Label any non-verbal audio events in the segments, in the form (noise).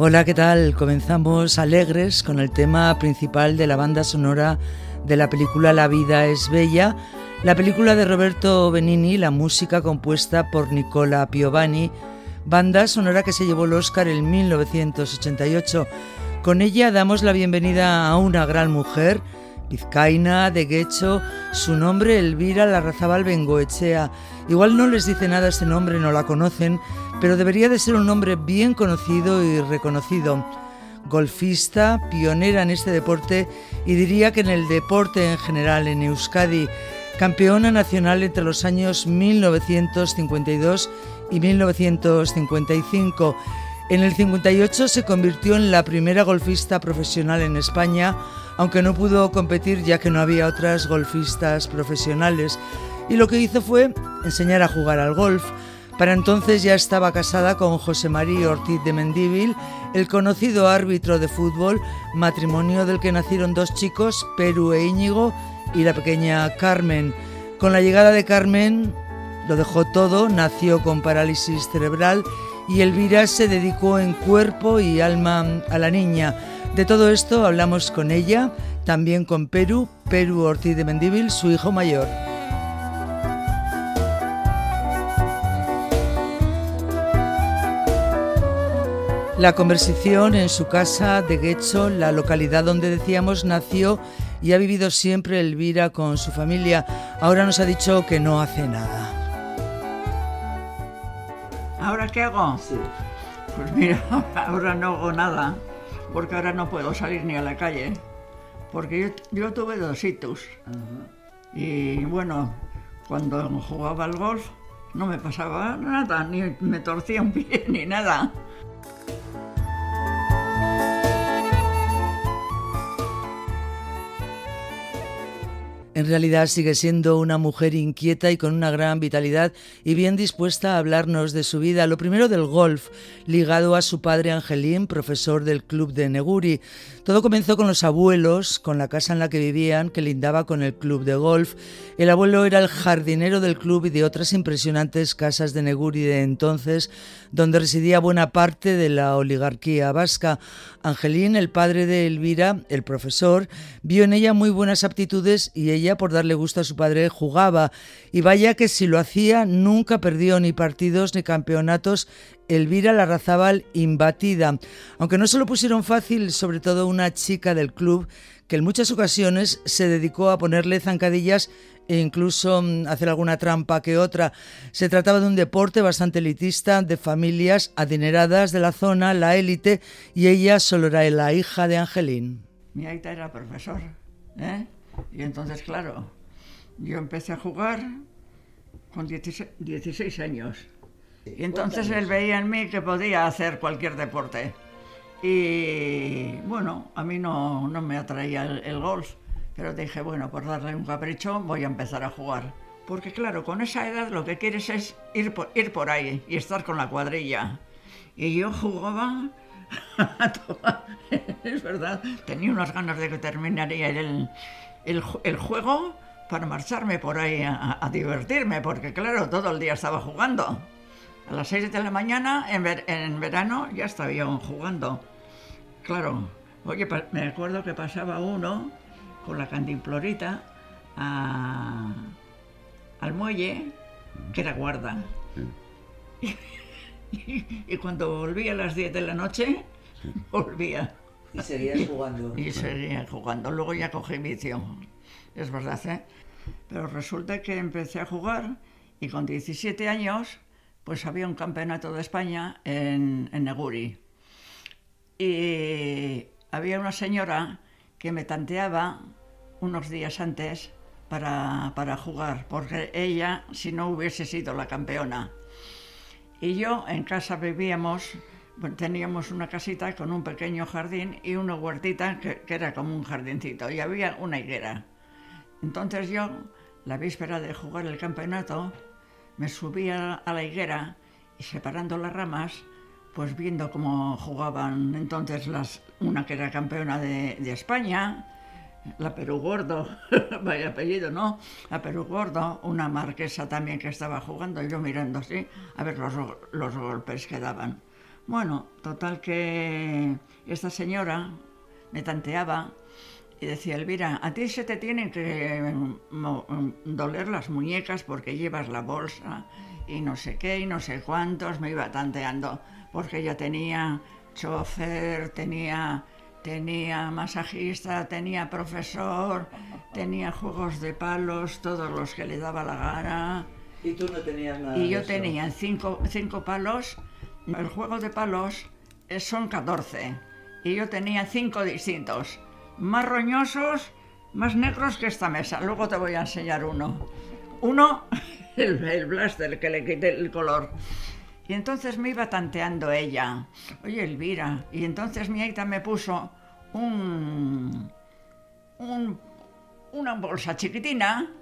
Hola, ¿qué tal? Comenzamos alegres con el tema principal de la banda sonora de la película La vida es bella, la película de Roberto Benini, la música compuesta por Nicola Piovani, banda sonora que se llevó el Oscar en 1988. Con ella damos la bienvenida a una gran mujer, vizcaína, de Guecho, su nombre Elvira Larrazabal Bengoechea. Igual no les dice nada este nombre, no la conocen, pero debería de ser un nombre bien conocido y reconocido. Golfista, pionera en este deporte y diría que en el deporte en general en Euskadi, campeona nacional entre los años 1952 y 1955. En el 58 se convirtió en la primera golfista profesional en España, aunque no pudo competir ya que no había otras golfistas profesionales. Y lo que hizo fue enseñar a jugar al golf. Para entonces ya estaba casada con José María Ortiz de Mendíbil, el conocido árbitro de fútbol, matrimonio del que nacieron dos chicos, Perú e Íñigo, y la pequeña Carmen. Con la llegada de Carmen lo dejó todo, nació con parálisis cerebral y Elvira se dedicó en cuerpo y alma a la niña. De todo esto hablamos con ella, también con Perú, Perú Ortiz de Mendíbil, su hijo mayor. La conversación en su casa de Guecho, la localidad donde decíamos nació y ha vivido siempre Elvira con su familia. Ahora nos ha dicho que no hace nada. ¿Ahora qué hago? Sí. Pues mira, (laughs) ahora no hago nada, porque ahora no puedo salir ni a la calle, porque yo, tuve dos hitos. Y bueno, cuando jugaba al golf no me pasaba nada, ni me torcía un pie (laughs) ni nada. En realidad sigue siendo una mujer inquieta y con una gran vitalidad y bien dispuesta a hablarnos de su vida. Lo primero del golf, ligado a su padre Angelín, profesor del club de Neguri. Todo comenzó con los abuelos, con la casa en la que vivían, que lindaba con el club de golf. El abuelo era el jardinero del club y de otras impresionantes casas de Neguri de entonces, donde residía buena parte de la oligarquía vasca. Angelín, el padre de Elvira, el profesor, vio en ella muy buenas aptitudes y ella, por darle gusto a su padre, jugaba. Y vaya que si lo hacía, nunca perdió ni partidos ni campeonatos. Elvira Larrazábal imbatida. Aunque no se lo pusieron fácil, sobre todo una chica del club que en muchas ocasiones se dedicó a ponerle zancadillas e incluso mm, hacer alguna trampa que otra. Se trataba de un deporte bastante elitista, de familias adineradas de la zona, la élite, y ella solo era la hija de Angelín. Mi aita era profesor, ¿eh? Y entonces, claro, yo empecé a jugar con 16, años. Y entonces él veía en mí que podía hacer cualquier deporte. Y bueno, a mí no, no me atraía el, golf, pero dije, bueno, por darle un capricho voy a empezar a jugar. Porque claro, con esa edad lo que quieres es ir por, ir por ahí y estar con la cuadrilla. Y yo jugaba, (laughs) es verdad, tenía unas ganas de que terminaría el, el, el juego para marcharme por ahí a, a, divertirme, porque claro, todo el día estaba jugando. A las 6 de la mañana, en, en verano, ya estaba jugando. Claro, oye, me acuerdo que pasaba uno con la cantimplorita al muelle, que era guarda. (laughs) Y, cuando volvía a las 10 de la noche, (laughs) volvía. Y seguía jugando. Y seguía jugando. Luego ya cogí vicio. Es verdad, ¿eh? Pero resulta que empecé a jugar y con 17 años pues había un campeonato de España en, Neguri. Y había una señora que me tanteaba unos días antes para, para, jugar, porque ella, si no hubiese sido la campeona. Y yo en casa vivíamos teníamos una casita con un pequeño jardín y una huertita que era como un jardincito y había una higuera. Entonces yo, la víspera de jugar el campeonato, me subía a la higuera y separando las ramas, pues viendo cómo jugaban entonces las, una que era campeona de, de España, la Perú Gordo, (laughs) vaya apellido, ¿no? La Perú Gordo, una marquesa también que estaba jugando, yo mirando así, a ver los, los golpes que daban. Bueno, total que esta señora me tanteaba y decía, Elvira, a ti se te tienen que doler las muñecas porque llevas la bolsa y no sé qué y no sé cuántos, me iba tanteando, porque ella tenía chofer, tenía tenía masajista, tenía profesor, tenía juegos de palos, todos los que le daba la gana. ¿Y tú no tenías nada? Y yo tenía cinco, cinco palos. El juego de palos son 14. Y yo tenía cinco distintos. Más roñosos, más negros que esta mesa. Luego te voy a enseñar uno. Uno, (laughs) el, blaster, que le quité el color. Y entonces me iba tanteando ella. Oye, Elvira. Y entonces mi aita me puso un, una bolsa chiquitina.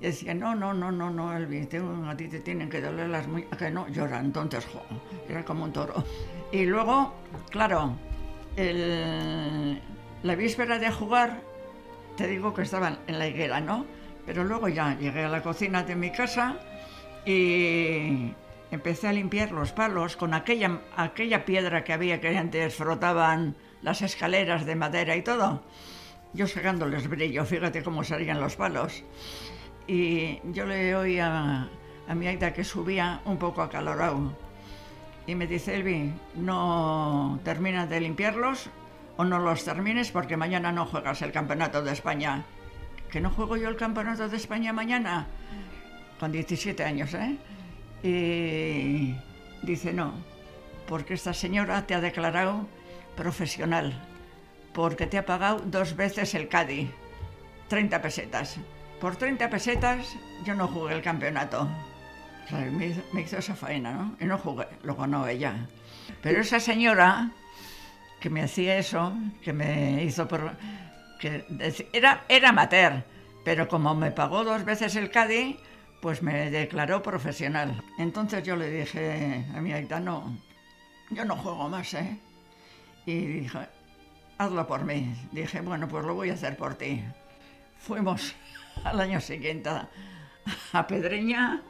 Y decía, no, no, no, no, no, Elvira, a ti te tienen que doler las muñecas. Que no, llora, entonces, era como un toro. Y luego, claro, el, la víspera de jugar, te digo que estaban en la higuera, ¿no? Pero luego ya llegué a la cocina de mi casa y empecé a limpiar los palos con aquella, piedra que había que antes frotaban las escaleras de madera y todo. Yo sacándoles brillo, fíjate cómo salían los palos. Y yo le oí a, a mi aita que subía un poco acalorado. Y me dice, Elvi, no terminas de limpiarlos o no los termines porque mañana no juegas el campeonato de España. ¿Que no juego yo el campeonato de España mañana? Con 17 años, ¿eh? Y dice, no, porque esta señora te ha declarado profesional, porque te ha pagado dos veces el CADI, 30 pesetas. Por 30 pesetas yo no jugué el campeonato. me, hizo, esa faena, ¿no? Y no jugué, lo ganó ella. Pero esa señora que me hacía eso, que me hizo por... que era, era amateur, pero como me pagó dos veces el CADI, pues me declaró profesional. Entonces yo le dije a mi no, yo no juego más, ¿eh? Y dije, hazlo por mí. Dije, bueno, pues lo voy a hacer por ti. Fuimos (laughs) al año siguiente a Pedreña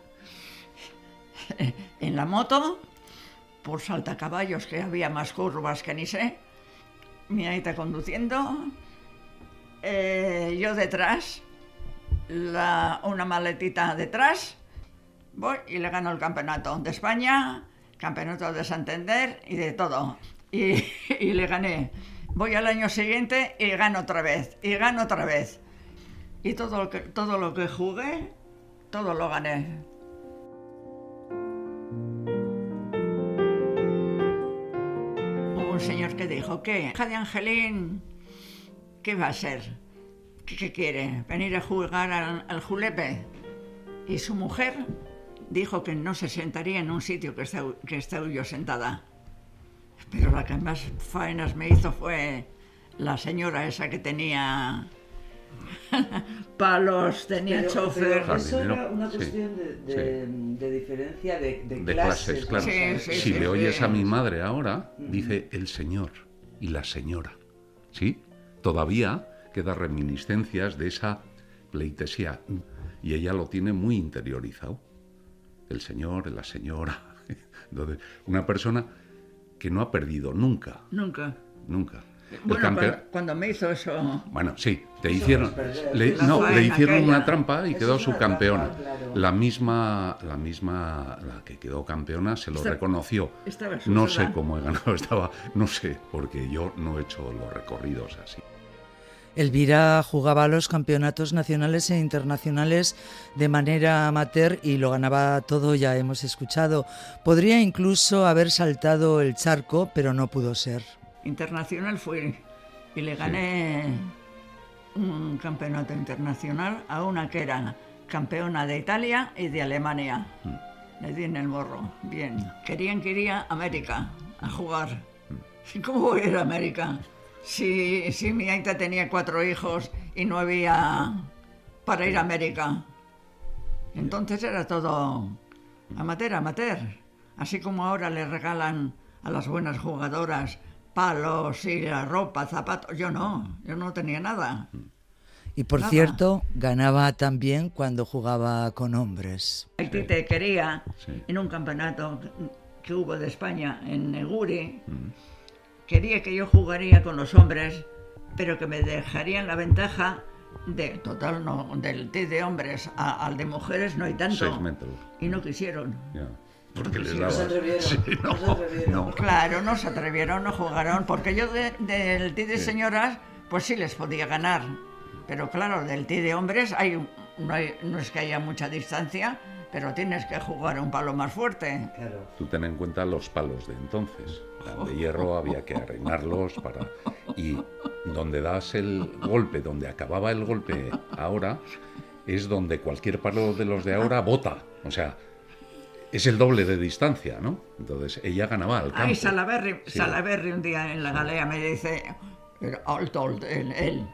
en la moto, por saltacaballos, que había más curvas que ni sé. Mi aita conduciendo, eh, yo detrás, una maletita detrás, voy y le gano el campeonato de España, campeonato de Santander y de todo. Y, (laughs) y, le gané. Voy al año siguiente y gano otra vez, y gano otra vez. Y todo lo que, todo lo que jugué, todo lo gané. Un señor que dijo, ¿qué? Hija de Angelín, ¿qué va a ser? ¿Qué, quiere? ¿Venir a jugar al, julepe? Y su mujer dijo que no se sentaría en un sitio que está, que está yo sentada. Pero la que más faenas me hizo fue la señora esa que tenía palos, tenía chofer. eso era una cuestión de, diferencia de, clases. claro. si le oyes a mi madre ahora, dice el señor y la señora. ¿Sí? Todavía queda reminiscencias de esa pleitesía y ella lo tiene muy interiorizado. El señor, la señora. (laughs) Una persona que no ha perdido nunca. Nunca. Nunca. Bueno, cuando, me hizo eso. Bueno, sí, te hicieron. Le, no, le hicieron una trampa y quedó subcampeona. La misma, la misma, la que quedó campeona se lo reconoció. no sé cómo he ganado, (laughs) estaba, no sé, porque yo no he hecho los recorridos así. Elvira jugaba los campeonatos nacionales e internacionales de manera amateur y lo ganaba todo, ya hemos escuchado. Podría incluso haber saltado el charco, pero no pudo ser. Internacional fue y le gané un campeonato internacional a una que era campeona de Italia y de Alemania. Mm. le di en el morro. Bien. Querían que iría a América a jugar. ¿Y (laughs) cómo voy a ir a América? Si, si mi aita tenía cuatro hijos y no había para ir a América. Entonces era todo amateur, amateur. Así como ahora le regalan a las buenas jugadoras palos y la ropa, zapatos. Yo no, yo no tenía nada. Y por cierto, ganaba también cuando jugaba con hombres. El Tite quería, en un campeonato que hubo de España en Neguri, quería que yo jugaría con los hombres, pero que me dejarían la ventaja de total no del de hombres al de mujeres no hay tanto. Seis metros. Y no quisieron. Porque les No se atrevieron. no, se atrevieron. Claro, no se atrevieron, no jugaron, porque yo del Tite de señoras, pues sí les podía ganar pero claro, del ti de hombres hay, no, hay, no es que haya mucha distancia, pero tienes que jugar un palo más fuerte. Claro. Tú ten en cuenta los palos de entonces. De hierro había que arreglarlos para... Y donde das el golpe, donde acababa el golpe ahora, es donde cualquier palo de los de ahora bota. O sea, es el doble de distancia, ¿no? Entonces ella ganaba al campo. Ay, Salaberry, Salaberry un día en la galea me dice, alto, él, él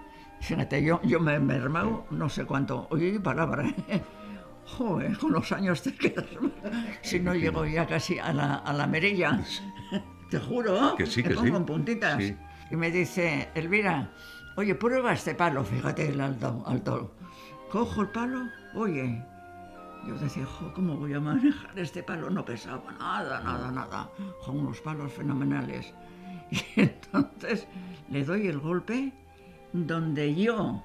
Fíjate, yo, yo me he mermado no sé cuánto. Oye, palabra. (laughs) Joder, con los años te quedas. (laughs) Si no llego ya casi a la, a la merilla. (laughs) Te juro. Que sí, que pongo sí. en puntitas. Sí. Y me dice, Elvira, oye, prueba este palo. Fíjate el alto, alto. Cojo el palo, oye. Yo decía, jo, ¿cómo voy a manejar este palo? No pesaba nada, nada, nada. Con unos palos fenomenales. (laughs) Y entonces le doy el golpe donde yo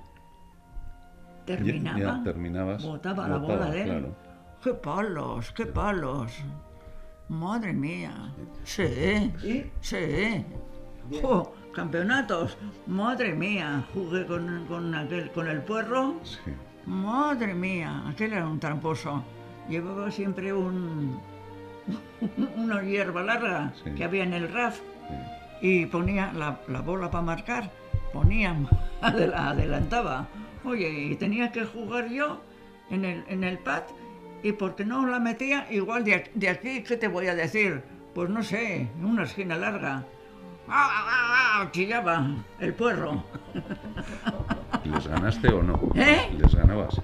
terminaba, Ya, ya terminabas, botaba la bola de él. claro. ¡Qué palos, qué palos! Madre mía. Sí, sí. Jo, campeonatos. Madre mía. Jugué con, con, aquel, con el puerro. Sí. Madre mía. Aquel era un tramposo. Llevaba siempre un, (laughs) una hierba larga Sí. que había en el RAF y ponía la, la bola para marcar, ponía, (laughs) adel- adelantaba. Oye, y tenía que jugar yo en el, en el pad y porque no la metía, igual de, de aquí, ¿qué te voy a decir? Pues no sé, una esquina larga. ¡Ah, ah, ah! Chillaba el puerro. (laughs) ¿Y ¿Les ganaste o no? ¿Eh? ¿Les ganabas?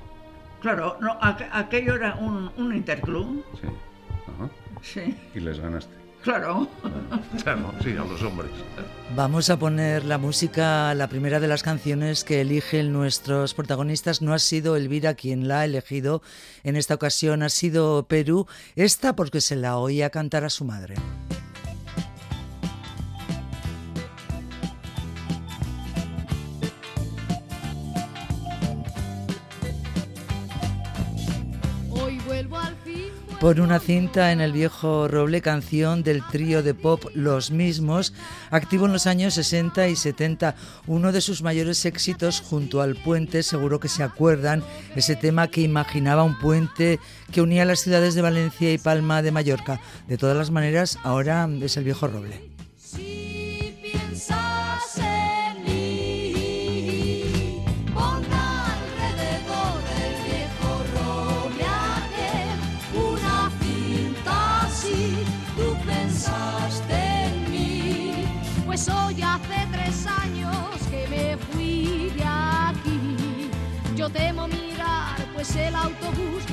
Claro, no, aqu- aquello era un, un interclub. Sí. Ajá. Sí, Y les ganaste. claro. Claro, sí, a los hombres. Vamos a poner la música, la primera de las canciones que eligen nuestros protagonistas. No ha sido Elvira quien la ha elegido en esta ocasión, ha sido Perú. Esta porque se la oía cantar a su madre. Por una cinta en el viejo roble, canción del trío de pop Los Mismos, activo en los años 60 y 70. Uno de sus mayores éxitos junto al puente, seguro que se acuerdan, ese tema que imaginaba un puente que unía las ciudades de Valencia y Palma de Mallorca. De todas las maneras, ahora es el viejo roble. Temo mirar, pues el autobús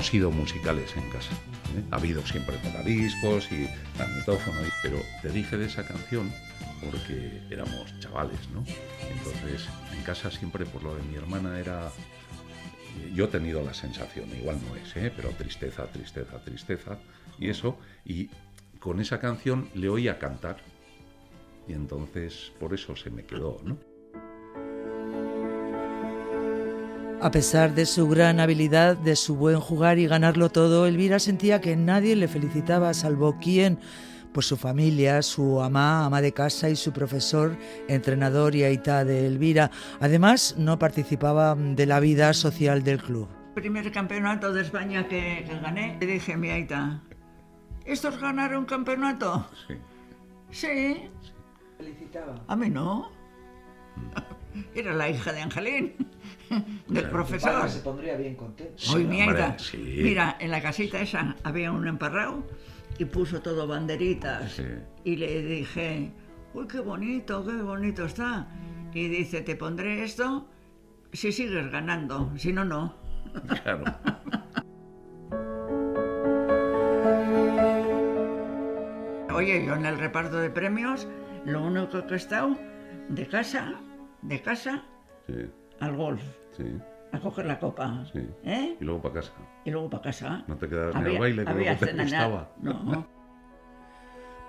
hemos sido musicales en casa. ¿eh? Ha habido siempre tocadiscos y magnetófono, pero te dije de esa canción porque éramos chavales, ¿no? Entonces, en casa siempre por lo de mi hermana era... Yo he tenido la sensación, igual no es, ¿eh? pero tristeza, tristeza, tristeza, y eso, y con esa canción le oía cantar, y entonces por eso se me quedó, ¿no? A pesar de su gran habilidad, de su buen jugar y ganarlo todo, Elvira sentía que nadie le felicitaba, salvo quién, pues su familia, su ama, ama de casa y su profesor, entrenador y aita de Elvira. Además, no participaba de la vida social del club. Primer campeonato de España que, que gané, le dije a mi aita, ¿estos ganaron campeonato? Sí. Sí, Felicitaba. a mí no. (laughs) Era la hija de Angelín, del profesor. pondría bien contento. Hoy Sí, mi hombre, aita, sí. mira, en la casita esa había un emparrado y puso todo banderitas. Sí. Y le dije, uy, qué bonito, qué bonito está. Y dice, te pondré esto si sigues ganando, si no, no. Claro. (laughs) Oye, yo en el reparto de premios, lo único que he estado de casa, de casa Sí, al golf, sí, a coger la copa. sí. ¿Eh? Y luego para casa. Y luego para casa. No te quedabas ni al baile, que había te gustaba. No.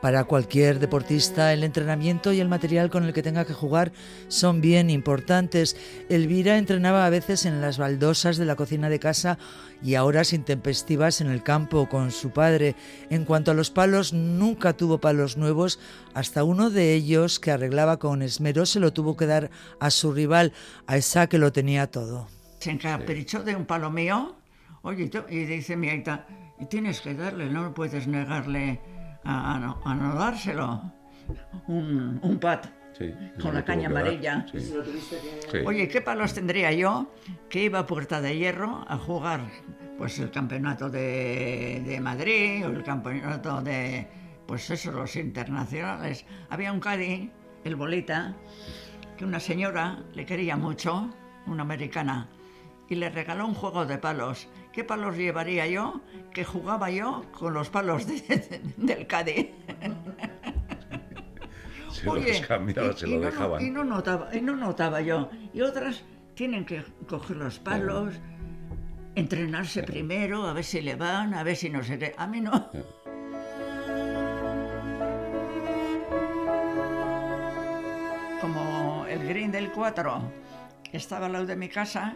Para cualquier deportista, el entrenamiento y el material con el que tenga que jugar son bien importantes. Elvira entrenaba a veces en las baldosas de la cocina de casa y a horas intempestivas en el campo con su padre. En cuanto a los palos, nunca tuvo palos nuevos, hasta uno de ellos que arreglaba con esmero se lo tuvo que dar a su rival, a esa que lo tenía todo. Se encaprichó de un palo mío. Oye, y dice mi aita, tienes que darle, no puedes negarle a, a no, a no dárselo. Un, un pat Sí, con la caña amarilla. Sí. Sí. Oye, ¿qué palos tendría yo que iba a Puerta de Hierro a jugar pues el campeonato de, de Madrid o el campeonato de, pues eso, los internacionales? Había un Cádiz, el Bolita, que una señora le quería mucho, una americana, y le regaló un juego de palos. ¿Qué palos llevaría yo? Que jugaba yo con los palos de- del Cádiz. (laughs) Se los cambiaba, se y- lo no- dejaban. y no notaba, y no notaba yo. Y otras tienen que coger los palos, entrenarse primero, a ver si le van, a ver si no sé qué. A mí no. Como el green del 4 estaba al lado de mi casa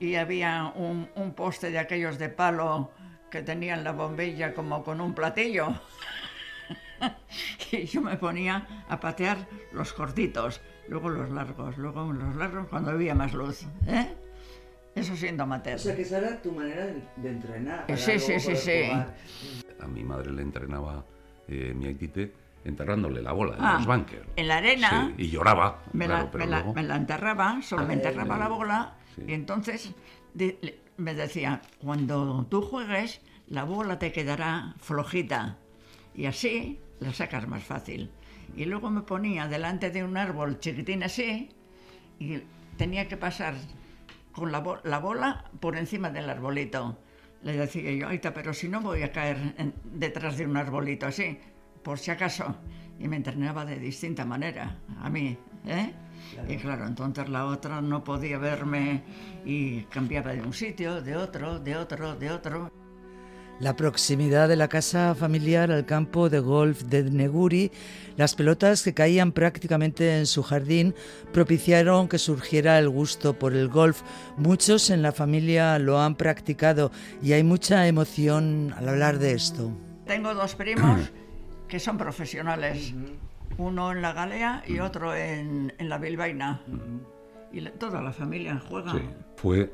y había un, un poste de aquellos de palo que tenían la bombilla como con un platillo. (laughs) y yo me ponía a patear los cortitos, luego los largos, luego los largos cuando había más luz. ¿eh? Eso siendo amateur. que esa era tu manera de, entrenar. para Sí, sí, sí, sí. jugar. A mi madre le entrenaba eh, mi aitite enterrándole la bola en Ah, los bunkers. en la arena. Sí, y lloraba. me, claro, la, pero me la- luego- me la enterraba, solo me enterraba la bola Sí. y entonces de- le- me decía, cuando tú juegues, la bola te quedará flojita y así la sacas más fácil. Y luego me ponía delante de un árbol chiquitín así y tenía que pasar con la, la bola por encima del arbolito. Le decía yo, Aita, pero si no voy a caer en- detrás de un arbolito así, por si acaso. Y me entrenaba de distinta manera, a mí, ¿eh? Y claro, entonces la otra no podía verme y cambiaba de un sitio, de otro, de otro, de otro. La proximidad de la casa familiar al campo de golf de Neguri, las pelotas que caían prácticamente en su jardín, propiciaron que surgiera el gusto por el golf. Muchos en la familia lo han practicado y hay mucha emoción al hablar de esto. Tengo dos primos (clears throat) que son profesionales uno en la Galea y otro en, en la Bilbaína. Y la- toda la familia juega. Sí, fue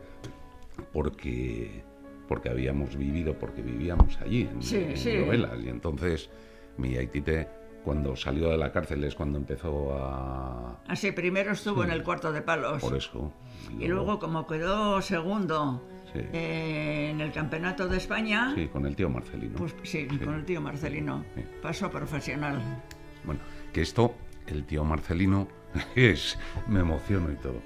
porque, porque habíamos vivido, porque vivíamos allí, en, Sí, en sí. Novelas. Y entonces mi Aitite, cuando salió de la cárcel, es cuando empezó a... Así, primero estuvo en el cuarto de palos. Por eso. Y luego, como quedó segundo Sí. eh, en el campeonato de España, Sí, con el tío Marcelino. pues sí, con el tío Marcelino, pasó a profesional. Bueno, que esto, el tío Marcelino, (laughs) es, me emociono y todo.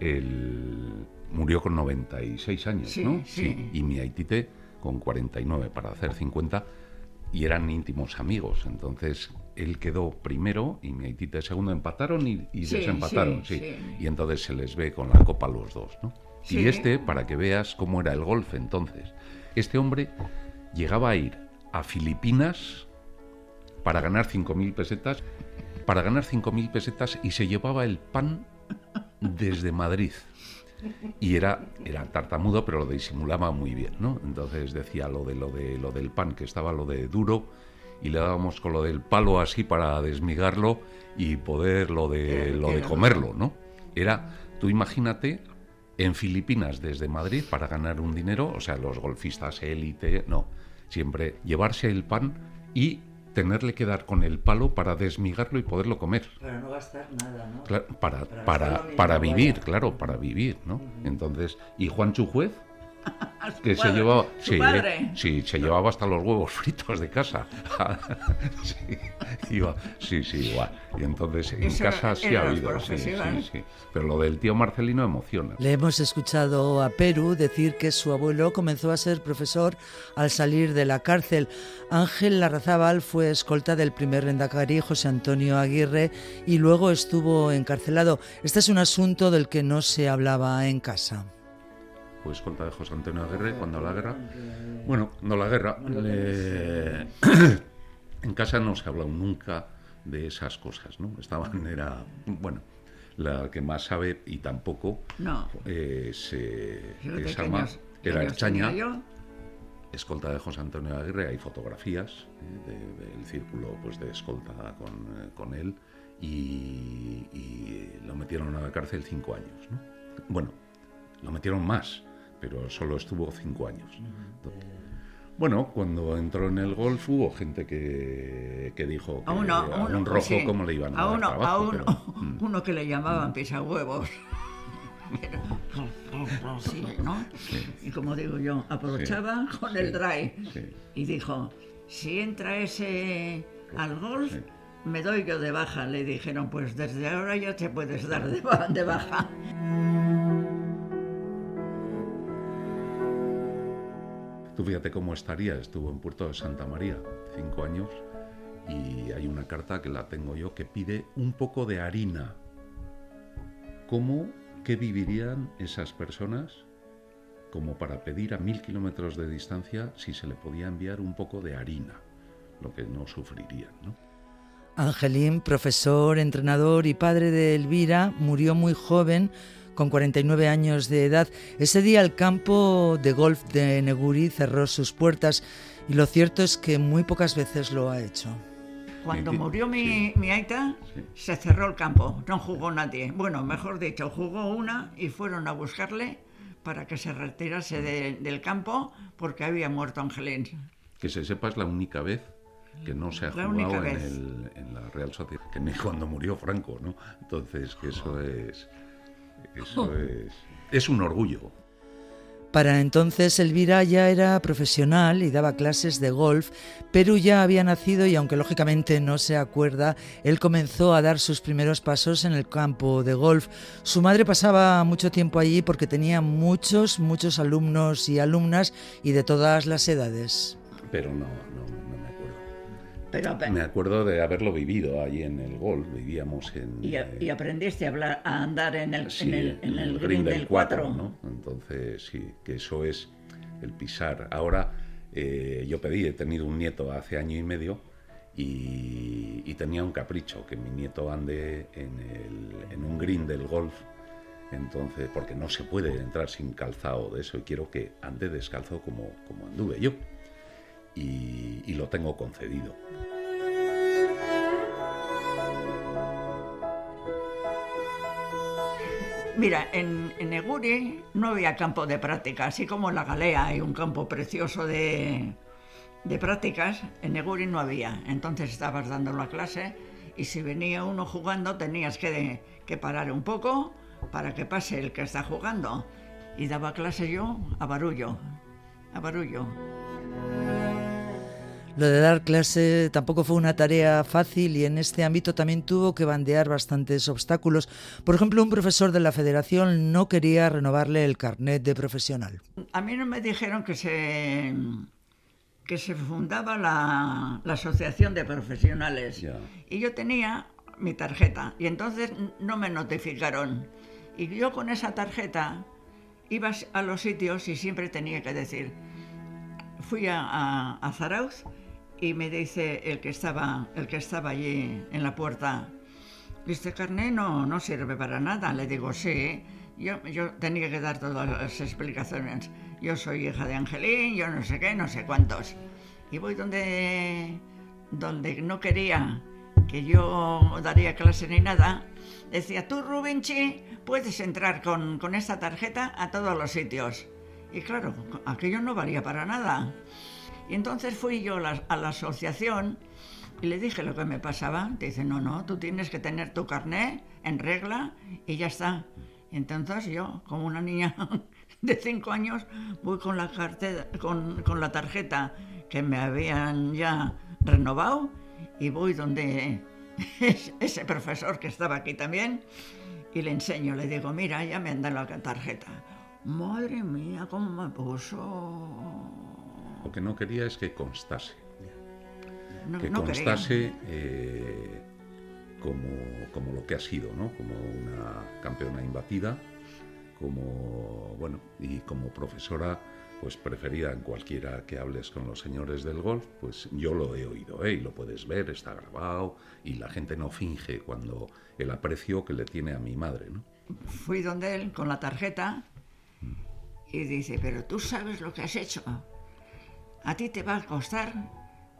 Él murió con 96 años, Sí, ¿no? sí. Y mi Aitite con 49 para hacer 50 y eran íntimos amigos. Entonces él quedó primero y mi Aitite segundo. Empataron y, y Sí, desempataron, sí, sí, sí. Y entonces se les ve con la copa los dos, ¿no? Y este, para que veas cómo era el golf entonces, este hombre llegaba a ir a Filipinas para ganar 5.000 pesetas, para ganar 5.000 pesetas y se llevaba el pan desde Madrid. Y era, era tartamudo, pero lo disimulaba muy bien, ¿no? Entonces decía lo de lo de lo del pan, que estaba lo de duro, y le dábamos con lo del palo así para desmigarlo y poder lo de lo de comerlo, ¿no? Era, tú imagínate, en Filipinas desde Madrid para ganar un dinero, o sea, los golfistas élite, no, siempre llevarse el pan y tenerle que dar con el palo para desmigarlo y poderlo comer. Para no gastar nada, ¿no? Claro, para, Para para, vivir, claro, para vivir, ¿no? Entonces, y Juan Chujuez, Que se llevaba, sí, padre. sí, se llevaba hasta los huevos fritos de casa. (laughs) sí, iba, sí, sí, igual. Y entonces en Eso casa sí ha habido, sí, sí, sí. Pero lo del tío Marcelino emociona. Le hemos escuchado a Perú decir que su abuelo comenzó a ser profesor al salir de la cárcel. Ángel Larrazábal fue escolta del primer Rendacari, José Antonio Aguirre, y luego estuvo encarcelado. Este es un asunto del que no se hablaba en casa. Pues de José Antonio Aguirre cuando la guerra. Bueno, cuando la guerra. le- (coughs) en casa no se ha hablado nunca de esas cosas, ¿no? Estaban, era. Bueno, la que más sabe y tampoco No. eh, de es años- Erchaña, tenía yo? escolta de José Antonio Aguirre, hay fotografías eh, de- del círculo pues, de escolta con, eh, con él y, y lo metieron a la cárcel cinco años. ¿no? Bueno, lo metieron más, pero solo estuvo cinco años. Bueno, cuando entró en el golf hubo gente que, que dijo que A uno, a uno, un rojo sí. cómo le iban a, a dar uno, trabajo. a uno, pero, mm, uno que le llamaban pisahuevos. (laughs) Sí, ¿no? Y como digo yo, aprovechaba con sí, el sí. y dijo, si entra ese al golf, me doy yo de baja. Le dijeron, pues desde ahora ya te puedes dar de, de baja. (laughs) Tú fíjate cómo estaría, estuvo en Puerto de Santa María cinco años y hay una carta que la tengo yo que pide un poco de harina. ¿Cómo, qué vivirían esas personas como para pedir a mil kilómetros de distancia si se le podía enviar un poco de harina? Lo que no sufrirían, ¿no? Angelín, profesor, entrenador y padre de Elvira, murió muy joven, con 49 años de edad. Ese día el campo de golf de Neguri cerró sus puertas y lo cierto es que muy pocas veces lo ha hecho. Cuando murió mi, sí. mi aita, Sí. se cerró el campo, no jugó nadie. Bueno, mejor dicho, jugó una y fueron a buscarle para que se retirase de- del campo porque había muerto Angelín. Que se sepa es la única vez que no se ha La jugado en, el- en la Real Sociedad, que ni cuando murió Franco, ¿no? Entonces, que eso es... Eso (laughs) es... Es un orgullo. Para entonces Elvira ya era profesional y daba clases de golf. Perú ya había nacido y aunque lógicamente no se acuerda, él comenzó a dar sus primeros pasos en el campo de golf. Su madre pasaba mucho tiempo allí porque tenía muchos, muchos alumnos y alumnas y de todas las edades. Pero no, no. Pero, Me acuerdo de haberlo vivido allí en el golf. Vivíamos en... y, eh, y aprendiste a, hablar, a andar en el, sí, en el, en el green del 4. ¿no? Entonces, sí, que eso es el pisar. Ahora, eh, yo pedí, he tenido un nieto hace año y medio y, y tenía un capricho, que mi nieto ande en, el- en un green del golf. Entonces, porque no se puede entrar sin calzado de eso y quiero que ande descalzo como, como anduve yo y, lo tengo concedido. Mira, en, en, Eguri no había campo de práctica, así como en la Galea hay un campo precioso de, de prácticas, en Eguri no había. Entonces estabas dando la clase y si venía uno jugando tenías que, que parar un poco para que pase el que está jugando. Y daba clase yo a barullo, a barullo. Lo de dar clase tampoco fue una tarea fácil y en este ámbito también tuvo que bandear bastantes obstáculos. Por ejemplo, un profesor de la federación no quería renovarle el carnet de profesional. A mí no me dijeron que se, que se fundaba la, la asociación de profesionales Ya. y yo tenía mi tarjeta y entonces no me notificaron. Y yo con esa tarjeta iba a los sitios y siempre tenía que decir, fui a, a, a Zarauz y me dice el que estaba, el que estaba allí en la puerta, este carnet no, no sirve para nada. Le digo, sí. Yo, yo tenía que dar todas las explicaciones. Yo soy hija de Angelín, yo no sé qué, no sé cuántos. Y voy donde, donde no quería que yo daría clase ni nada. Decía, tú, Rubinchi, puedes entrar con, con esta tarjeta a todos los sitios. Y claro, aquello no valía para nada. Y entonces fui yo a la, asociación y le dije lo que me pasaba. Dice, no, no, tú tienes que tener tu carnet en regla y ya está. Entonces yo, como una niña (laughs) de cinco años, voy con la, cartera, con, con la tarjeta que me habían ya renovado y voy donde (laughs) ese profesor que estaba aquí también y le enseño, le digo, mira, ya me han dado la tarjeta. Madre mía, cómo me puso. Lo que no quería es que constase. No, que no constase eh, como, como lo que ha sido, ¿no? Como una campeona imbatida, como, bueno, y como profesora, pues preferida en cualquiera que hables con los señores del golf, pues yo lo he oído, ¿eh? y lo puedes ver, está grabado, y la gente no finge cuando el aprecio que le tiene a mi madre, ¿no? Fui donde él con la tarjeta y dice, pero tú sabes lo que has hecho. A ti te va a costar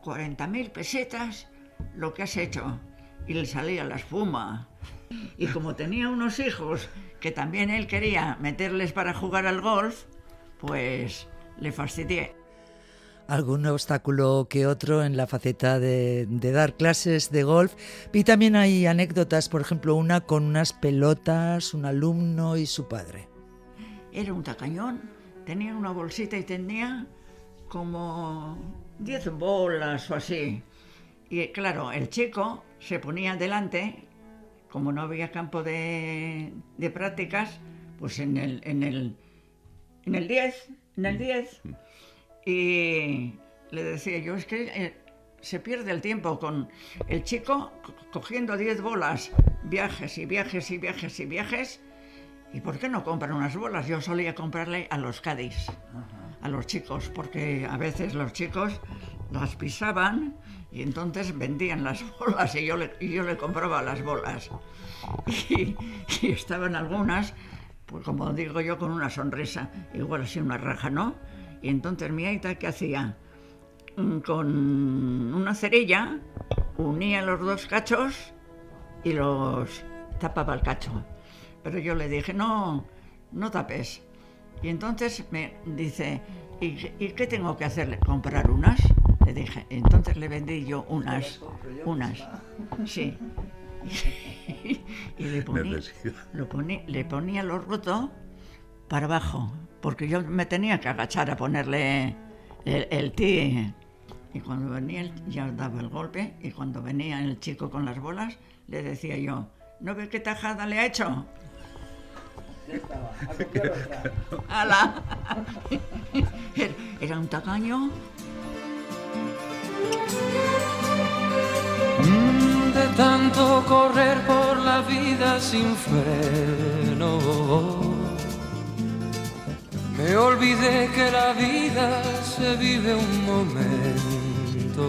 40.000 pesetas lo que has hecho. Y le salía la espuma. Y como tenía unos hijos que también él quería meterles para jugar al golf, pues le fastidié. algún obstáculo que otro en la faceta de, de, dar clases de golf. Y también hay anécdotas, por ejemplo, una con unas pelotas, un alumno y su padre. Era un tacañón, tenía una bolsita y tenía como 10 bolas o así. Y claro, el chico se ponía delante, como no había campo de, de prácticas, pues en el, en el, en el 10, en el 10. Y le decía yo, es que eh, se pierde el tiempo con el chico co- cogiendo 10 bolas, viajes y viajes y viajes y viajes. ¿Y por qué no compran unas bolas? Yo solía comprarle a los Cádiz, a los chicos, porque a veces los chicos las pisaban y entonces vendían las (laughs) bolas y yo le, y yo le compraba las bolas. (laughs) Y, estaban algunas, pues como digo yo, con una sonrisa, igual así una raja, ¿no? Y entonces mi aita, ¿qué hacía? Mm, Con una cerilla unía los dos cachos y los tapaba el cacho. Pero yo le dije, no, no tapes. Y entonces me dice, ¿y, qué- y qué tengo que hacer? ¿Comprar unas? Le dije, entonces le vendí yo unas, unas, sí. (laughs) y le ponía, Necesidad. lo ponía- le ponía lo roto para abajo, porque yo me tenía que agachar a ponerle el, el ti. Y cuando venía, el- ya daba el golpe, y cuando venía el chico con las bolas, le decía yo, ¿no ve qué tajada le ha hecho? ¡Hala! (laughs) Era- un tacaño. De tanto correr por la vida sin freno. Me olvidé que la vida se vive un momento.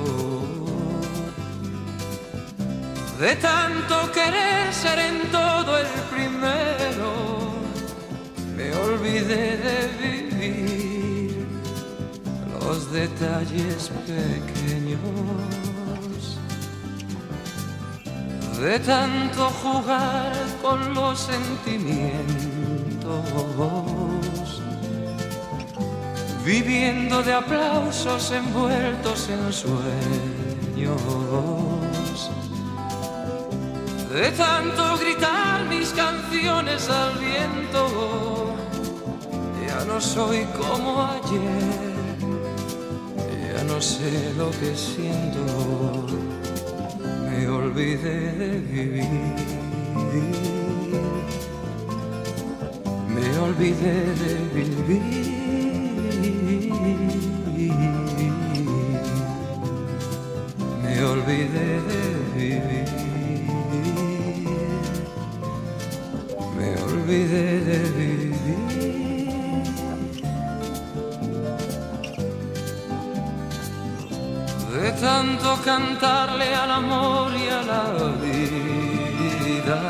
De tanto querer ser en todo el primero, me olvidé de vivir los detalles pequeños de tanto jugar con los sentimientos, viviendo de aplausos envueltos en sueños. De tanto gritar mis canciones al viento, ya no soy como ayer, ya no sé lo que siento, me olvidé de vivir, me olvidé de vivir. Me olvidé de vivir. Olvidé de vivir. De tanto cantarle al amor y a la vida.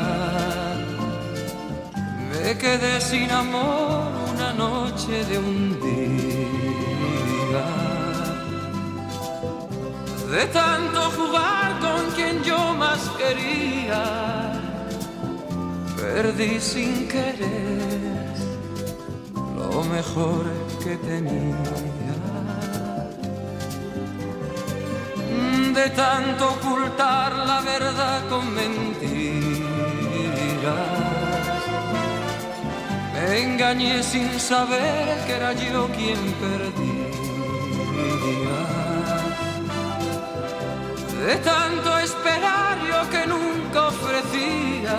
Me quedé sin amor una noche de un día. De tanto jugar con quien yo más quería, perdí sin querer lo mejor que tenía. De tanto ocultar la verdad con mentiras. Me engañé sin saber que era yo quien perdía. De tanto esperar yo que nunca ofrecía,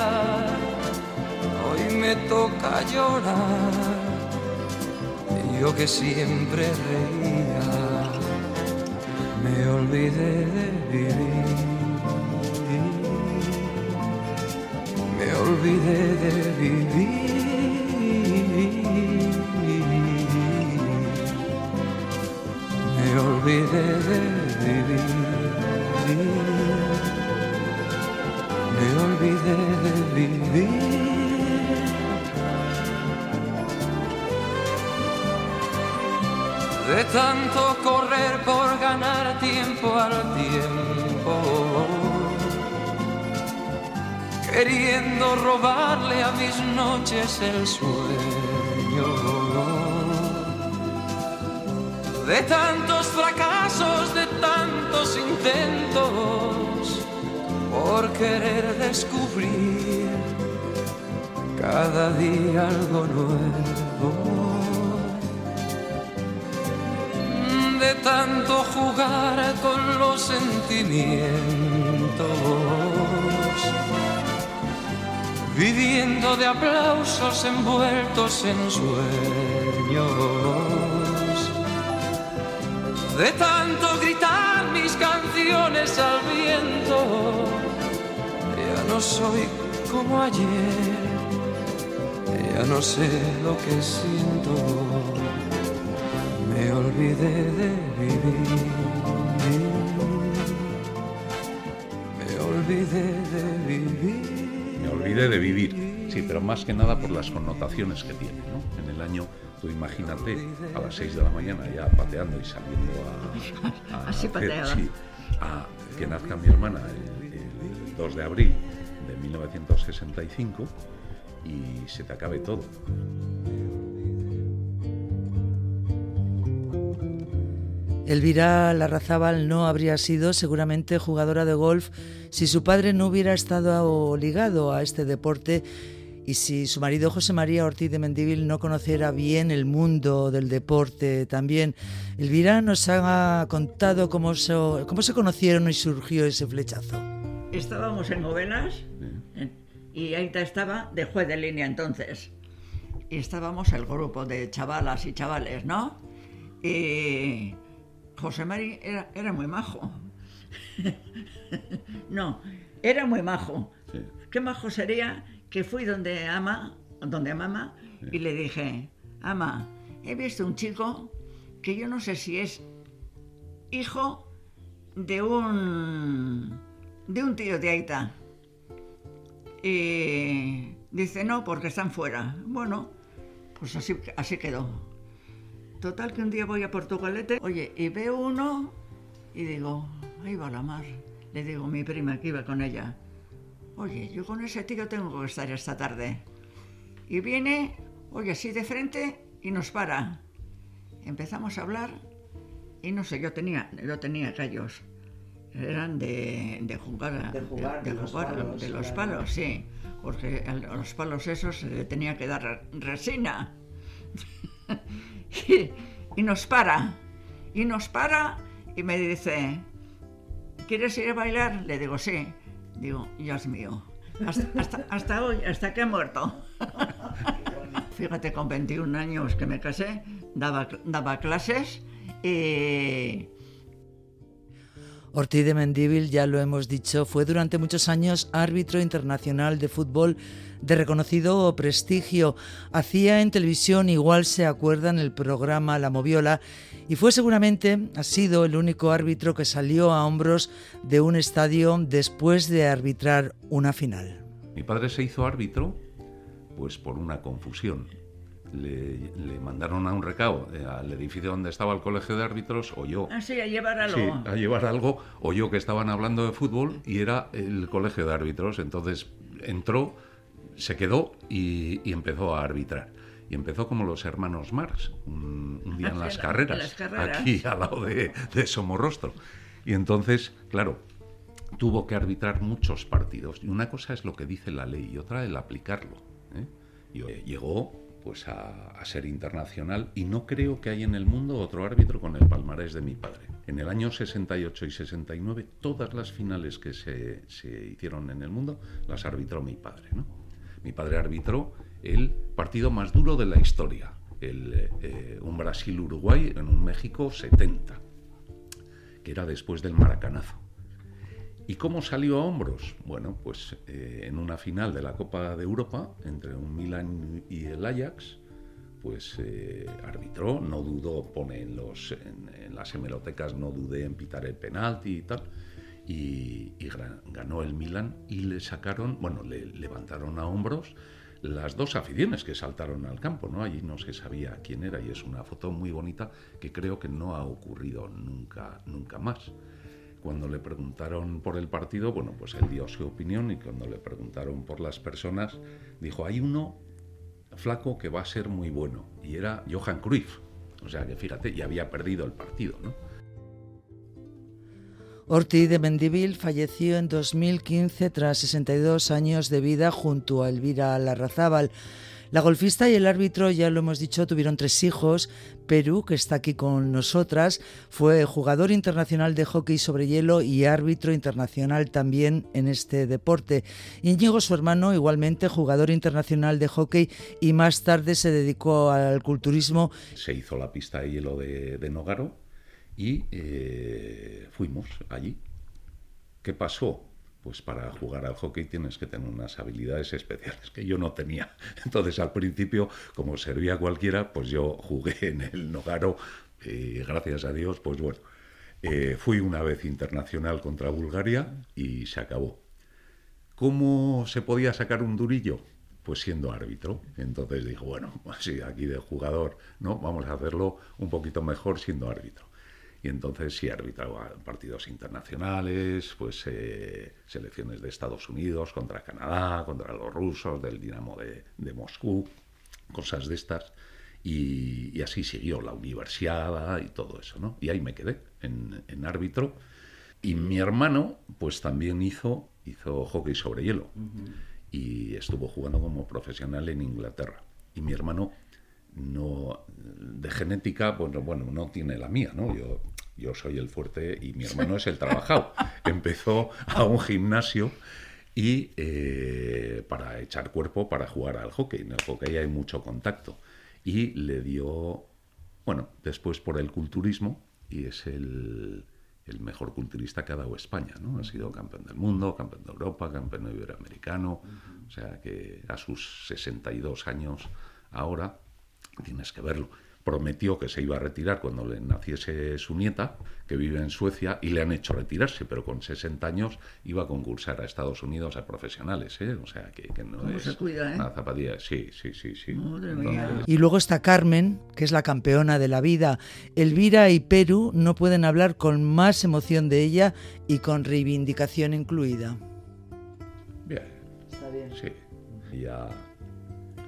me toca llorar. Yo que siempre reía, me olvidé de vivir. Me olvidé de vivir. Me olvidé de vivir. Me olvidé de vivir. Tanto correr por ganar tiempo al tiempo. Queriendo robarle a mis noches el sueño de tantos fracasos, de tantos intentos, por querer descubrir cada día algo nuevo. Tanto jugar con los sentimientos, viviendo de aplausos envueltos en sueños. De tanto gritar mis canciones al viento, ya no soy como ayer, ya no sé lo que siento, olvidé de vivir, me olvidé de vivir. Me olvidé de vivir, sí, pero más que nada por las connotaciones que tiene, ¿no? En el año Tú imagínate a las 6 de la mañana ya pateando y saliendo a, a (laughs) Así hacer- pateaba. sí, a que nazca mi hermana el, el 2 de abril de 1965 y se te acabe todo. Elvira Larrazábal no habría sido seguramente jugadora de golf si su padre no hubiera estado ligado a este deporte y si su marido José María Ortiz de Mendívil no conociera bien el mundo del deporte también. Elvira nos ha contado cómo se, cómo se conocieron y surgió ese flechazo. Estábamos en novenas en- y Aita estaba de juez de línea entonces. Y estábamos el grupo de chavalas y chavales, ¿no? Y José Mari era, era muy majo. (laughs) no, era muy majo. Sí. Qué majo sería que fui donde ama, donde mamá, y le dije, ama, he visto un chico que yo no sé si es hijo de un de un tío de Aita. Y dice, no, porque están fuera. Bueno, pues así, así quedó. Total que un día voy a Portugalete, oye, y veo uno y digo, ahí va la mar. Le digo a mi prima que iba con ella, oye, yo con ese tío tengo que estar esta tarde. Y viene, oye, así de frente y nos para. empezamos a hablar y no sé, yo tenía, yo tenía gallos. Eran de, de jugar, De jugar, de los palos, de los claro. palos, sí. Porque a los palos esos se le tenía que dar resina. (laughs) y, nos para. Y nos para y me dice, ¿quieres ir a bailar? Le digo, sí. Digo, Dios mío. Hasta, hasta, hasta hoy, hasta que he muerto. (laughs) Fíjate, con 21 años que me casé, daba, daba clases y Ortiz de Mendíbil, ya lo hemos dicho, fue durante muchos años árbitro internacional de fútbol de reconocido prestigio. Hacía en televisión, igual se acuerdan, el programa La Moviola y fue seguramente, ha sido el único árbitro que salió a hombros de un estadio después de arbitrar una final. Mi padre se hizo árbitro pues por una confusión. Le, le mandaron a un recao eh, al edificio donde estaba el colegio de árbitros, oyó así a llevar algo. Sí, a llevar algo, oyó que estaban hablando de fútbol y era el colegio de árbitros. Entonces entró, se quedó y, y empezó a arbitrar. Y empezó como los hermanos Marx, un, un día en las carreras, en las carreras. aquí al lado de, de Somorrostro. Y entonces, claro, tuvo que arbitrar muchos partidos. Y una cosa es lo que dice la ley y otra el aplicarlo. ¿eh? Y, eh, llegó pues a, a ser internacional y no creo que haya en el mundo otro árbitro con el palmarés de mi padre. En el año 68 y 69 todas las finales que se, se hicieron en el mundo las arbitró mi padre. ¿no? Mi padre arbitró el partido más duro de la historia, eh, un Brasil-Uruguay en un México 70, que era después del maracanazo. ¿Y cómo salió a hombros? Bueno, pues eh, en una final de la Copa de Europa entre un Milan y el Ajax, pues eh, arbitró, no dudó, pone en, los, en, en las hemerotecas, no dudé en pitar el penalti y tal, y, ganó el Milan y le sacaron, bueno, le levantaron a hombros las dos aficiones que saltaron al campo, ¿no? Allí no se sabía quién era y es una foto muy bonita que creo que no ha ocurrido nunca, nunca más. Cuando le preguntaron por el partido, bueno, pues él dio su opinión y cuando le preguntaron por las personas, dijo, hay uno flaco que va a ser muy bueno y era Johan Cruyff. O sea que fíjate, ya había perdido el partido, ¿no? Ortiz de Mendívil falleció en 2015 tras 62 años de vida junto a Elvira Larrazábal. La golfista y el árbitro, ya lo hemos dicho, tuvieron tres hijos. Perú, que está aquí con nosotras, fue jugador internacional de hockey sobre hielo y árbitro internacional también en este deporte. Íñigo, su hermano, igualmente jugador internacional de hockey y más tarde se dedicó al culturismo. Se hizo la pista de hielo de Nogaro y eh, fuimos allí. ¿Qué pasó? Pues para jugar al hockey tienes que tener unas habilidades especiales que yo no tenía. (laughs) Entonces al principio, como servía cualquiera, pues yo jugué (laughs) en el Nogaro y gracias a Dios, pues bueno, eh, fui una vez internacional contra Bulgaria y se acabó. ¿Cómo se podía sacar un durillo? Pues siendo árbitro. Entonces dijo, bueno, (laughs) sí, aquí de jugador, ¿no? Vamos a hacerlo un poquito mejor siendo árbitro. Y entonces sí arbitraba partidos internacionales, pues eh, selecciones de Estados Unidos contra Canadá, contra los rusos, del Dinamo de, de Moscú, cosas de estas. Y, y, así siguió la universidad y todo eso, ¿no? Y ahí me quedé en, en árbitro. Y mi hermano, pues también hizo, hizo hockey sobre hielo. Uh -huh. Y estuvo jugando como profesional en Inglaterra. Y mi hermano no de genética bueno bueno no tiene la mía no yo yo soy el fuerte y mi hermano es el trabajado. (laughs) Empezó a un gimnasio y eh, para echar cuerpo para jugar al hockey. En el hockey hay mucho contacto. Y le dio bueno después por el culturismo y es el, el mejor culturista que ha dado España no ha sido campeón del mundo campeón de Europa campeón iberoamericano. Uh -huh. o sea que a sus 62 años ahora tienes que verlo. Prometió que se iba a retirar cuando le naciese su nieta, que vive en Suecia, y le han hecho retirarse, pero con 60 años iba a concursar a Estados Unidos a profesionales, ¿eh? O sea, que, que no ¿Cómo es se cuida, eh? una zapatilla. Sí, sí, sí, sí. Madre mía. Y luego está Carmen, que es la campeona de la vida. Elvira y Perú no pueden hablar con más emoción de ella y con reivindicación incluida. Bien, Está bien. sí. Ella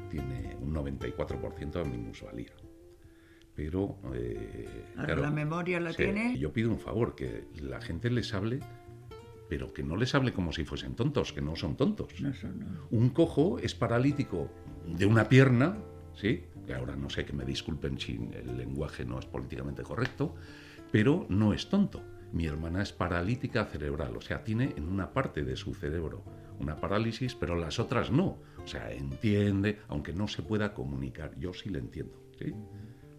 tiene un 94% de minusvalía. Pero... eh, Ahora, ¿la memoria la tiene? Yo pido un favor, que la gente les hable, pero que no les hable como si fuesen tontos, que no son tontos. No, eso no. Un cojo es paralítico de una pierna, ¿sí? Que ahora no sé, que me disculpen si el lenguaje no es políticamente correcto, pero no es tonto. Mi hermana es paralítica cerebral, o sea, tiene en una parte de su cerebro una parálisis, pero las otras no. O sea, entiende, aunque no se pueda comunicar. Yo sí le entiendo. ¿sí?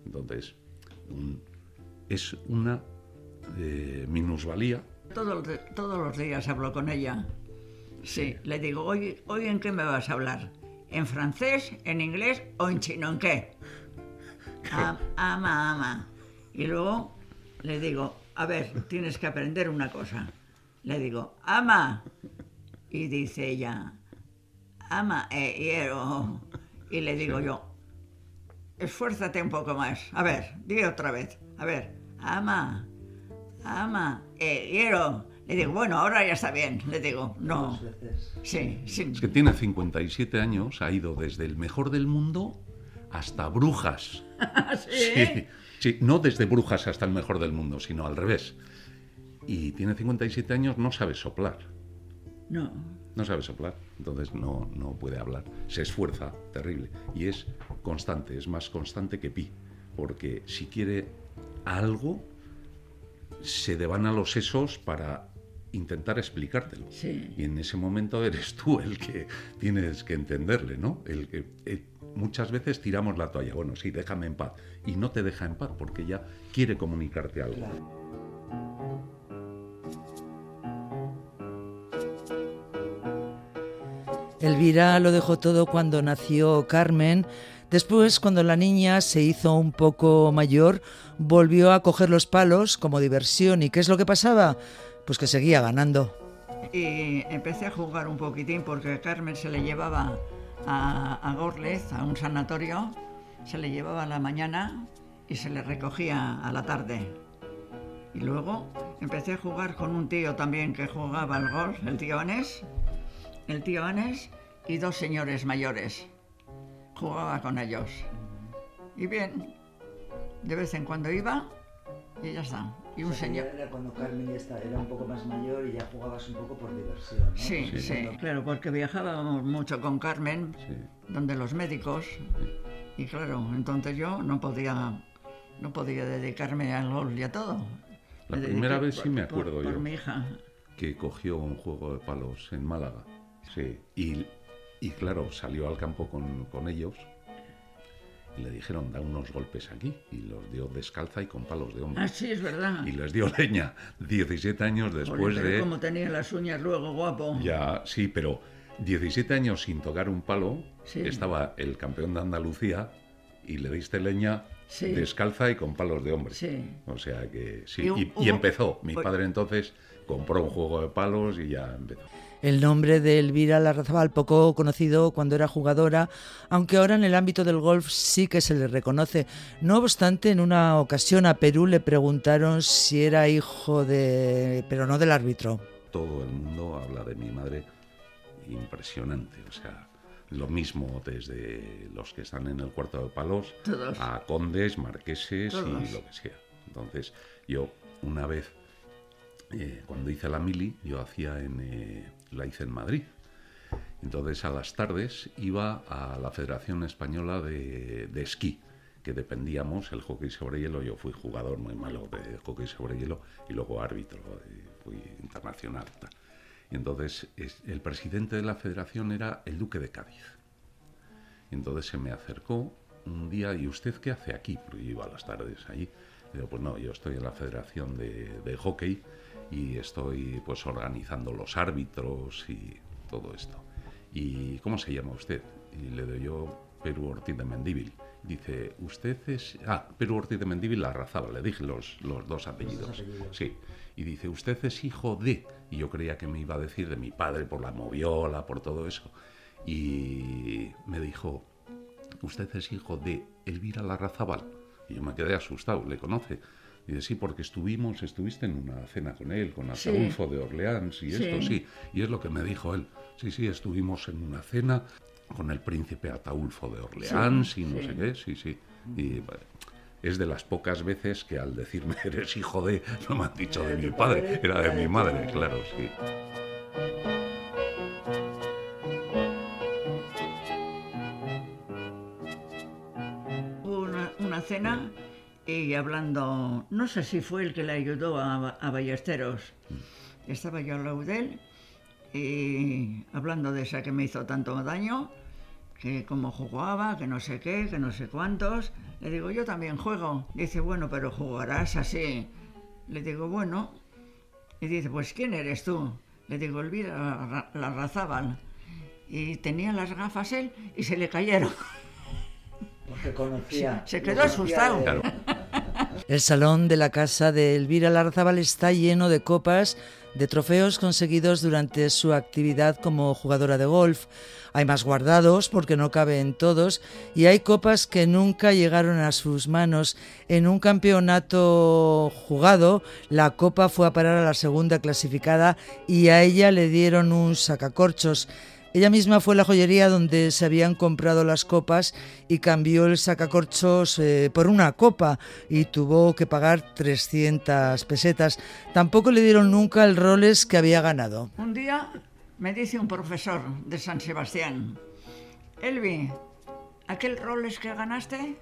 Entonces, un- es una eh, minusvalía. Todos, todos los días hablo con ella. Sí, le digo, hoy, hoy en qué me vas a hablar? ¿En francés, en inglés o en chino? ¿En qué? Am- (laughs) ama, ama. Y luego le digo, a ver, tienes que aprender una cosa. Le digo, ama. Y dice ella, ama, eh, quiero. Y le digo yo, esfuérzate un poco más. A ver, di otra vez. A ver, ama, ama, eh, quiero. Le digo, bueno, ahora ya está bien. Le digo, no. Sí, sí. Es que tiene 57 años, ha ido desde el mejor del mundo hasta brujas. (laughs) Sí, sí, no desde brujas hasta el mejor del mundo, sino al revés. Y tiene 57 años, no sabe soplar. No. No sabe soplar, entonces no, no puede hablar. Se esfuerza, terrible. Y es constante, es más constante que Pi. Porque si quiere algo, se devana los sesos para intentar explicártelo. Sí. Y en ese momento eres tú el que tienes que entenderle, ¿no? El que eh, muchas veces tiramos la toalla. Bueno, sí, déjame en paz. Y no te deja en paz porque ya quiere comunicarte algo. Elvira lo dejó todo cuando nació Carmen. Después, cuando la niña se hizo un poco mayor, volvió a coger los palos como diversión. ¿Y qué es lo que pasaba? Pues que seguía ganando. Y empecé a jugar un poquitín porque Carmen se le llevaba a, a Gorlez, a un sanatorio, se le llevaba a la mañana y se le recogía a la tarde. Y luego empecé a jugar con un tío también que jugaba al golf, el tío Anés, el tío Anés y dos señores mayores. Jugaba con ellos. Y bien, de vez en cuando iba y ya está. Y un señor. Era cuando Carmen ya está- era un poco más mayor y ya jugabas un poco por diversión. ¿no? Sí, Pues sí, cuando- claro, porque viajábamos mucho con Carmen, Sí. donde los médicos, y claro, entonces yo no podía, no podía dedicarme al golf y a todo. La Me primera vez sí por- me por- acuerdo por yo. mi hija. que cogió un juego de palos en Málaga. Sí. Y, y claro, salió al campo con, con ellos y le dijeron, da unos golpes aquí. Y los dio descalza y con palos de hombre. Ah, sí, es verdad. Y les dio (laughs) leña 17 años después pero de... como tenía las uñas luego, guapo. Ya, sí, pero 17 años sin tocar un palo, Sí. estaba el campeón de Andalucía y le diste leña Sí. descalza y con palos de hombre. Sí. O sea que sí. Y Y, empezó. Mi padre entonces compró un juego de palos y ya empezó. El nombre de Elvira Larrazabal, poco conocido cuando era jugadora, aunque ahora en el ámbito del golf sí que se le reconoce. No obstante, en una ocasión a Perú le preguntaron si era hijo de... pero no del árbitro. todo el mundo habla de mi madre impresionante. O sea, lo mismo desde los que están en el cuarto de palos Todos. a condes, marqueses Todos. y lo que sea. Entonces, yo una vez, eh, cuando hice la mili, yo hacía en, eh, la hice en Madrid. Entonces, a las tardes iba a la Federación Española de, de Esquí, que dependíamos, el hockey sobre hielo. Yo fui jugador muy malo de hockey sobre hielo y luego árbitro, eh, fui internacional. Y entonces, es- el presidente de la federación era el duque de Cádiz. Entonces se me acercó un día, ¿y usted qué hace aquí? Porque yo iba a las tardes allí. Digo, pues no, yo estoy en la Federación de, de Hockey y estoy pues organizando los árbitros y todo esto. ¿Y cómo se llama usted? Y le doy yo Perú Ortiz de Mendíbil. Dice, usted es... Ah, Perú Ortiz de Mendíbil Larrazábal, le dije los, los dos apellidos. Sí. Y dice, usted es hijo de... Y yo creía que me iba a decir de mi padre por la moviola, por todo eso. Y me dijo, usted es hijo de Elvira Larrazábal. Y yo me quedé asustado, ¿le conoce? Y dice, sí, porque estuvimos, estuviste en una cena con él, con Sí. Ataulfo de Orleans y Sí. esto, sí. Y es lo que me dijo él. Sí, sí, estuvimos en una cena con el príncipe Ataulfo de Orleans y no sí. sé qué, sí, sí. Y bueno, es de las pocas veces que al decirme (laughs) eres hijo de, no me han dicho de mi padre, era de mi madre, claro, sí. Una, una cena y hablando, no sé si fue el que le ayudó a, Ballesteros. Estaba yo al lado de él y hablando de esa que me hizo tanto daño, que cómo jugaba, que no sé qué, que no sé cuántos. Le digo, yo también juego. Dice, bueno, pero jugarás así. Le digo, bueno. Y dice, pues ¿quién eres tú? Le digo, Elvira la Razábal. Y tenía las gafas él y se le cayeron. (laughs) Porque conocía. Se quedó asustado. Claro. (laughs) El salón de la casa de Elvira Larzábal está lleno de copas, de trofeos conseguidos durante su actividad como jugadora de golf. Hay más guardados porque no caben todos y hay copas que nunca llegaron a sus manos. En un campeonato jugado, la copa fue a parar a la segunda clasificada y a ella le dieron un sacacorchos. Ella misma fue a la joyería donde se habían comprado las copas y cambió el sacacorchos eh, por una copa y tuvo que pagar 300 pesetas. Tampoco le dieron nunca el roles que había ganado. Un día me dice un profesor de San Sebastián, Elvi, ¿aquel roles que ganaste?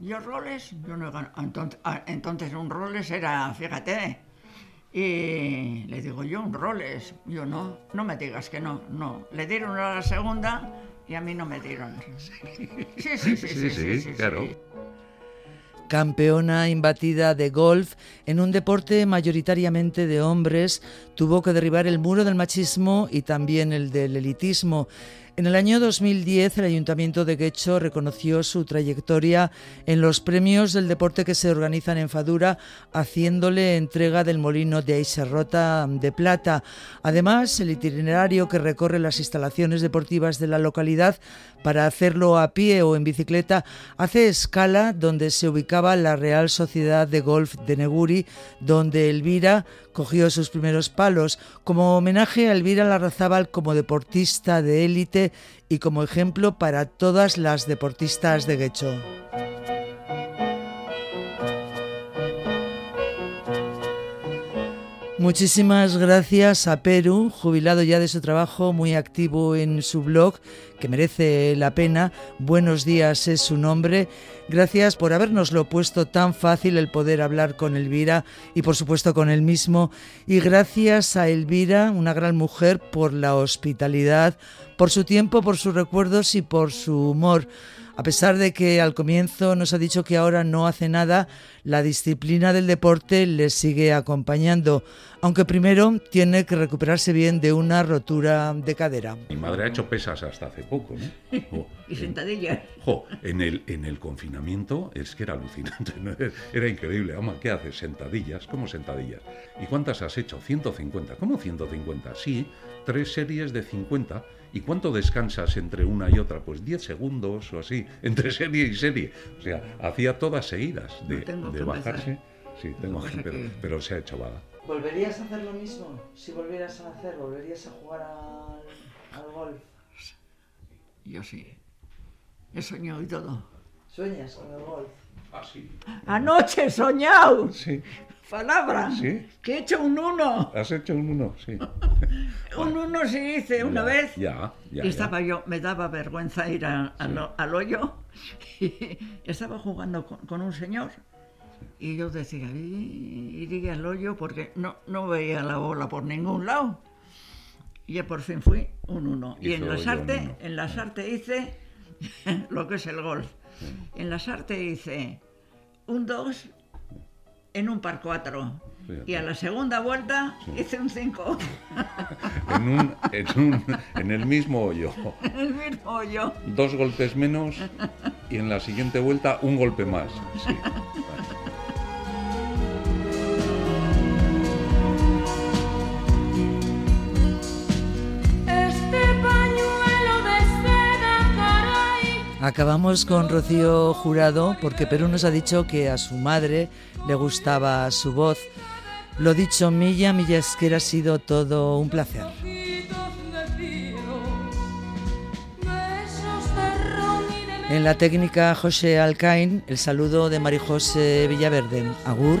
¿Yo roles? Yo no he ganado. Entonces, ah, entonces un roles era, fíjate, y le digo yo, un roles. Yo no, no me digas que no, no. Le dieron a la segunda y a mí no me dieron. Sí, sí, sí, sí, sí, sí, sí, claro. sí. Campeona imbatida de golf en un deporte mayoritariamente de hombres, tuvo que derribar el muro del machismo y también el del elitismo. En el año 2010 el Ayuntamiento de Guecho reconoció su trayectoria en los premios del deporte que se organizan en Fadura, haciéndole entrega del molino de Aiserrota de plata. Además, el itinerario que recorre las instalaciones deportivas de la localidad para hacerlo a pie o en bicicleta hace escala donde se ubicaba la Real Sociedad de Golf de Neguri, donde Elvira cogió sus primeros palos, como homenaje a Elvira Larrazábal como deportista de élite y como ejemplo para todas las deportistas de Guecho. Muchísimas gracias a Perú, jubilado ya de su trabajo, muy activo en su blog, que merece la pena. Buenos días es su nombre. Gracias por habernoslo puesto tan fácil el poder hablar con Elvira y por supuesto con él mismo. Y gracias a Elvira, una gran mujer, por la hospitalidad, por su tiempo, por sus recuerdos y por su humor. A pesar de que al comienzo nos ha dicho que ahora no hace nada, la disciplina del deporte le sigue acompañando, aunque primero tiene que recuperarse bien de una rotura de cadera. Mi madre ha hecho pesas hasta hace poco, ¿no? (laughs) Jo, Y sentadillas. jo, en, el, en el confinamiento es que era alucinante, ¿no? Era increíble. Ama, ¿qué haces? Sentadillas, ¿cómo sentadillas? ¿Y cuántas has hecho? 150. ¿Cómo 150? Sí, tres series de 50. ¿Y cuánto descansas entre una y otra? Pues 10 segundos o así, (laughs) entre serie y serie. O sea, hacía todas seguidas de, No tengo de que bajarse. Sí, tengo que pero, que- pero se ha hecho vaga. ¿Volverías a hacer lo mismo? Si volvieras a nacer, ¿volverías a jugar al, golf? Yo sí. He soñado y todo. ¿Sueñas con el golf? Ah, sí. Anoche he soñado. Sí. Palabra. Sí. Que he hecho un uno. ¿Has hecho un uno? Sí. (laughs) Un uno sí hice una Ya, vez. Ya, ya. y estaba ya. yo, me daba vergüenza ir a- al, Sí. al hoyo. (laughs) Y estaba jugando con, con un señor. Y yo decía, "Y- iría al hoyo porque no, no veía la bola por ningún lado. Y ya por fin fui un uno. y en Hizo la yo Sarte, un uno. en la Sarte hice (laughs) lo que es el golf. En la Sarte hice un 2 en un par 4. Fíjate. Y a la segunda vuelta hice un 5 (laughs) En, un, en, un- en el mismo hoyo. (laughs) en el mismo hoyo. Dos golpes menos y en la siguiente vuelta un golpe más. Sí. Este Acabamos con Rocío Jurado porque Perú nos ha dicho que a su madre le gustaba su voz. Lo dicho, Milla, Milla Esquera ha sido todo un placer. En la técnica José Alcain, el saludo de Marijose Villaverde. Agur.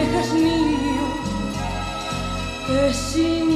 me dejes niño, que sin